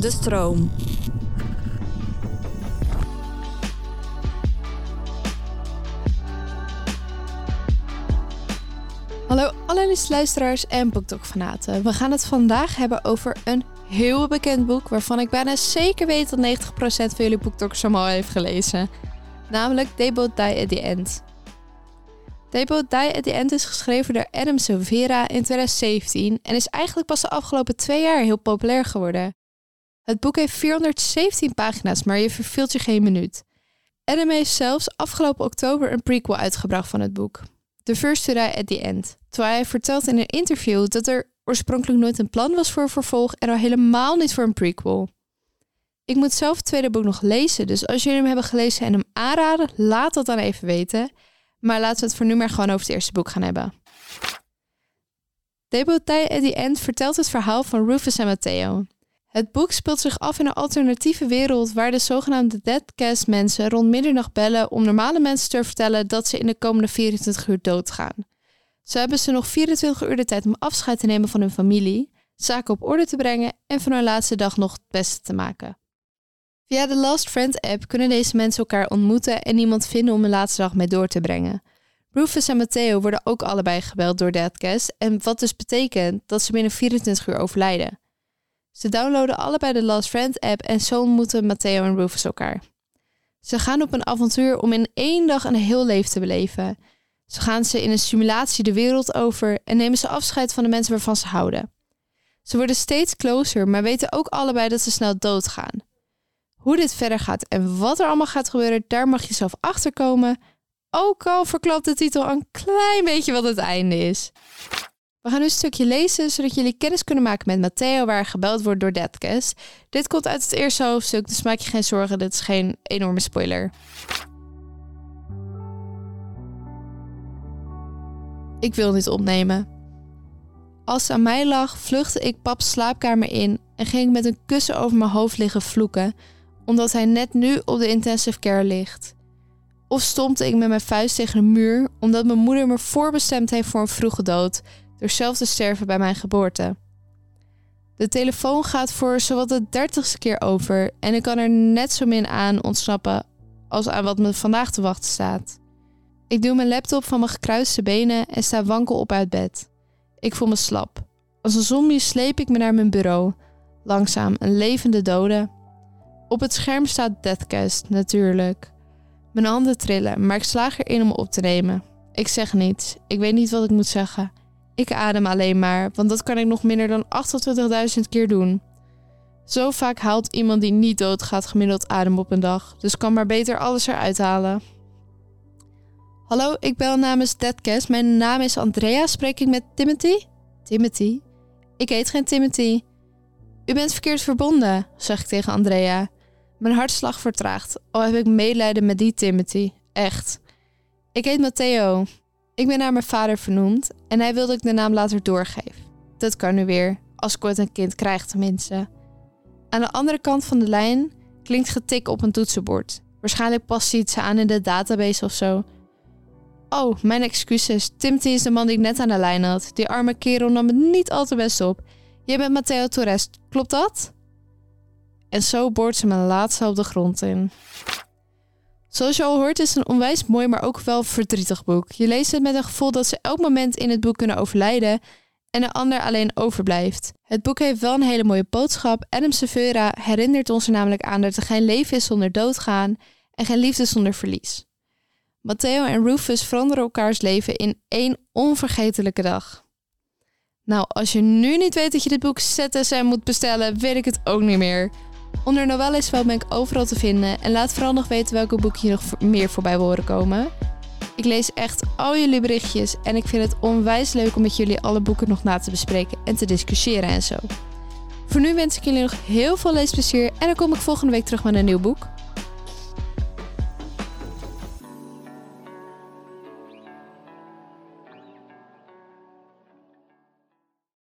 De stroom. Hallo allerliefste luisteraars en BookTok-fanaten. We gaan het vandaag hebben over een heel bekend boek... waarvan ik bijna zeker weet dat 90% van jullie BookTokkers hem al heeft gelezen. Namelijk They Both Die at the End. They Both Die at the End is geschreven door Adam Silvera in 2017... en is eigenlijk pas de afgelopen twee jaar heel populair geworden. Het boek heeft 417 pagina's, maar je verveelt je geen minuut. Adam heeft zelfs afgelopen oktober een prequel uitgebracht van het boek. The First to at the End. Terwijl hij vertelt in een interview dat er oorspronkelijk nooit een plan was voor een vervolg en al helemaal niet voor een prequel. Ik moet zelf het tweede boek nog lezen, dus als jullie hem hebben gelezen en hem aanraden, laat dat dan even weten. Maar laten we het voor nu maar gewoon over het eerste boek gaan hebben. Debut Die at the End vertelt het verhaal van Rufus en Matteo. Het boek speelt zich af in een alternatieve wereld waar de zogenaamde Deadcast mensen rond middernacht bellen om normale mensen te vertellen dat ze in de komende 24 uur doodgaan. Zo hebben ze nog 24 uur de tijd om afscheid te nemen van hun familie, zaken op orde te brengen en van hun laatste dag nog het beste te maken. Via de Last Friend app kunnen deze mensen elkaar ontmoeten en iemand vinden om hun laatste dag mee door te brengen. Rufus en Matteo worden ook allebei gebeld door Deadcast en wat dus betekent dat ze binnen 24 uur overlijden. Ze downloaden allebei de Last Friend app en zo ontmoeten Matteo en Rufus elkaar. Ze gaan op een avontuur om in één dag een heel leven te beleven. Zo gaan ze in een simulatie de wereld over en nemen ze afscheid van de mensen waarvan ze houden. Ze worden steeds closer, maar weten ook allebei dat ze snel doodgaan. Hoe dit verder gaat en wat er allemaal gaat gebeuren, daar mag je zelf achterkomen. Ook al verklapt de titel een klein beetje wat het einde is. We gaan nu een stukje lezen, zodat jullie kennis kunnen maken met Matteo, waar gebeld wordt door Deadcast. Dit komt uit het eerste hoofdstuk, dus maak je geen zorgen, dit is geen enorme spoiler. Ik wil niet opnemen. Als ze aan mij lag, vluchtte ik paps slaapkamer in en ging met een kussen over mijn hoofd liggen vloeken, omdat hij net nu op de intensive care ligt. Of stompte ik met mijn vuist tegen een muur, omdat mijn moeder me voorbestemd heeft voor een vroege dood, door zelf te sterven bij mijn geboorte. De telefoon gaat voor zowat de dertigste keer over en ik kan er net zo min aan ontsnappen als aan wat me vandaag te wachten staat. Ik doe mijn laptop van mijn gekruiste benen en sta wankel op uit bed. Ik voel me slap. Als een zombie sleep ik me naar mijn bureau. Langzaam, een levende dode. Op het scherm staat Deathcast, natuurlijk. Mijn handen trillen, maar ik slaag erin om op te nemen. Ik zeg niets. Ik weet niet wat ik moet zeggen. Ik adem alleen maar, want dat kan ik nog minder dan 28.000 keer doen. Zo vaak haalt iemand die niet doodgaat gemiddeld adem op een dag, dus kan maar beter alles eruit halen. Hallo, ik bel namens Deadcast. Mijn naam is Andrea. Spreek ik met Timothy? Timothy? Ik heet geen Timothy. U bent verkeerd verbonden, zeg ik tegen Andrea. Mijn hartslag vertraagt, al heb ik medelijden met die Timothy. Echt. Ik heet Matteo. Ik ben naar mijn vader vernoemd en hij wilde ik de naam later doorgeef. Dat kan nu weer, als ik ooit een kind krijg tenminste. Aan de andere kant van de lijn klinkt getik op een toetsenbord. Waarschijnlijk past iets aan in de database of zo. Oh, mijn excuses. Timothy is de man die ik net aan de lijn had. Die arme kerel nam het niet al te best op. Je bent Matteo Torres, klopt dat? En zo boort ze mijn laatste op de grond in. Zoals je al hoort is het een onwijs mooi, maar ook wel verdrietig boek. Je leest het met een gevoel dat ze elk moment in het boek kunnen overlijden en de ander alleen overblijft. Het boek heeft wel een hele mooie boodschap. Adam Severa herinnert ons er namelijk aan dat er geen leven is zonder doodgaan en geen liefde zonder verlies. Matteo en Rufus veranderen elkaars leven in één onvergetelijke dag. Nou, als je nu niet weet dat je dit boek ZSM moet bestellen, weet ik het ook niet meer. Onder Novellisveld ben ik overal te vinden en laat vooral nog weten welke boeken hier nog meer voorbij horen komen. Ik lees echt al jullie berichtjes en ik vind het onwijs leuk om met jullie alle boeken nog na te bespreken en te discussiëren en zo. Voor nu wens ik jullie nog heel veel leesplezier en dan kom ik volgende week terug met een nieuw boek.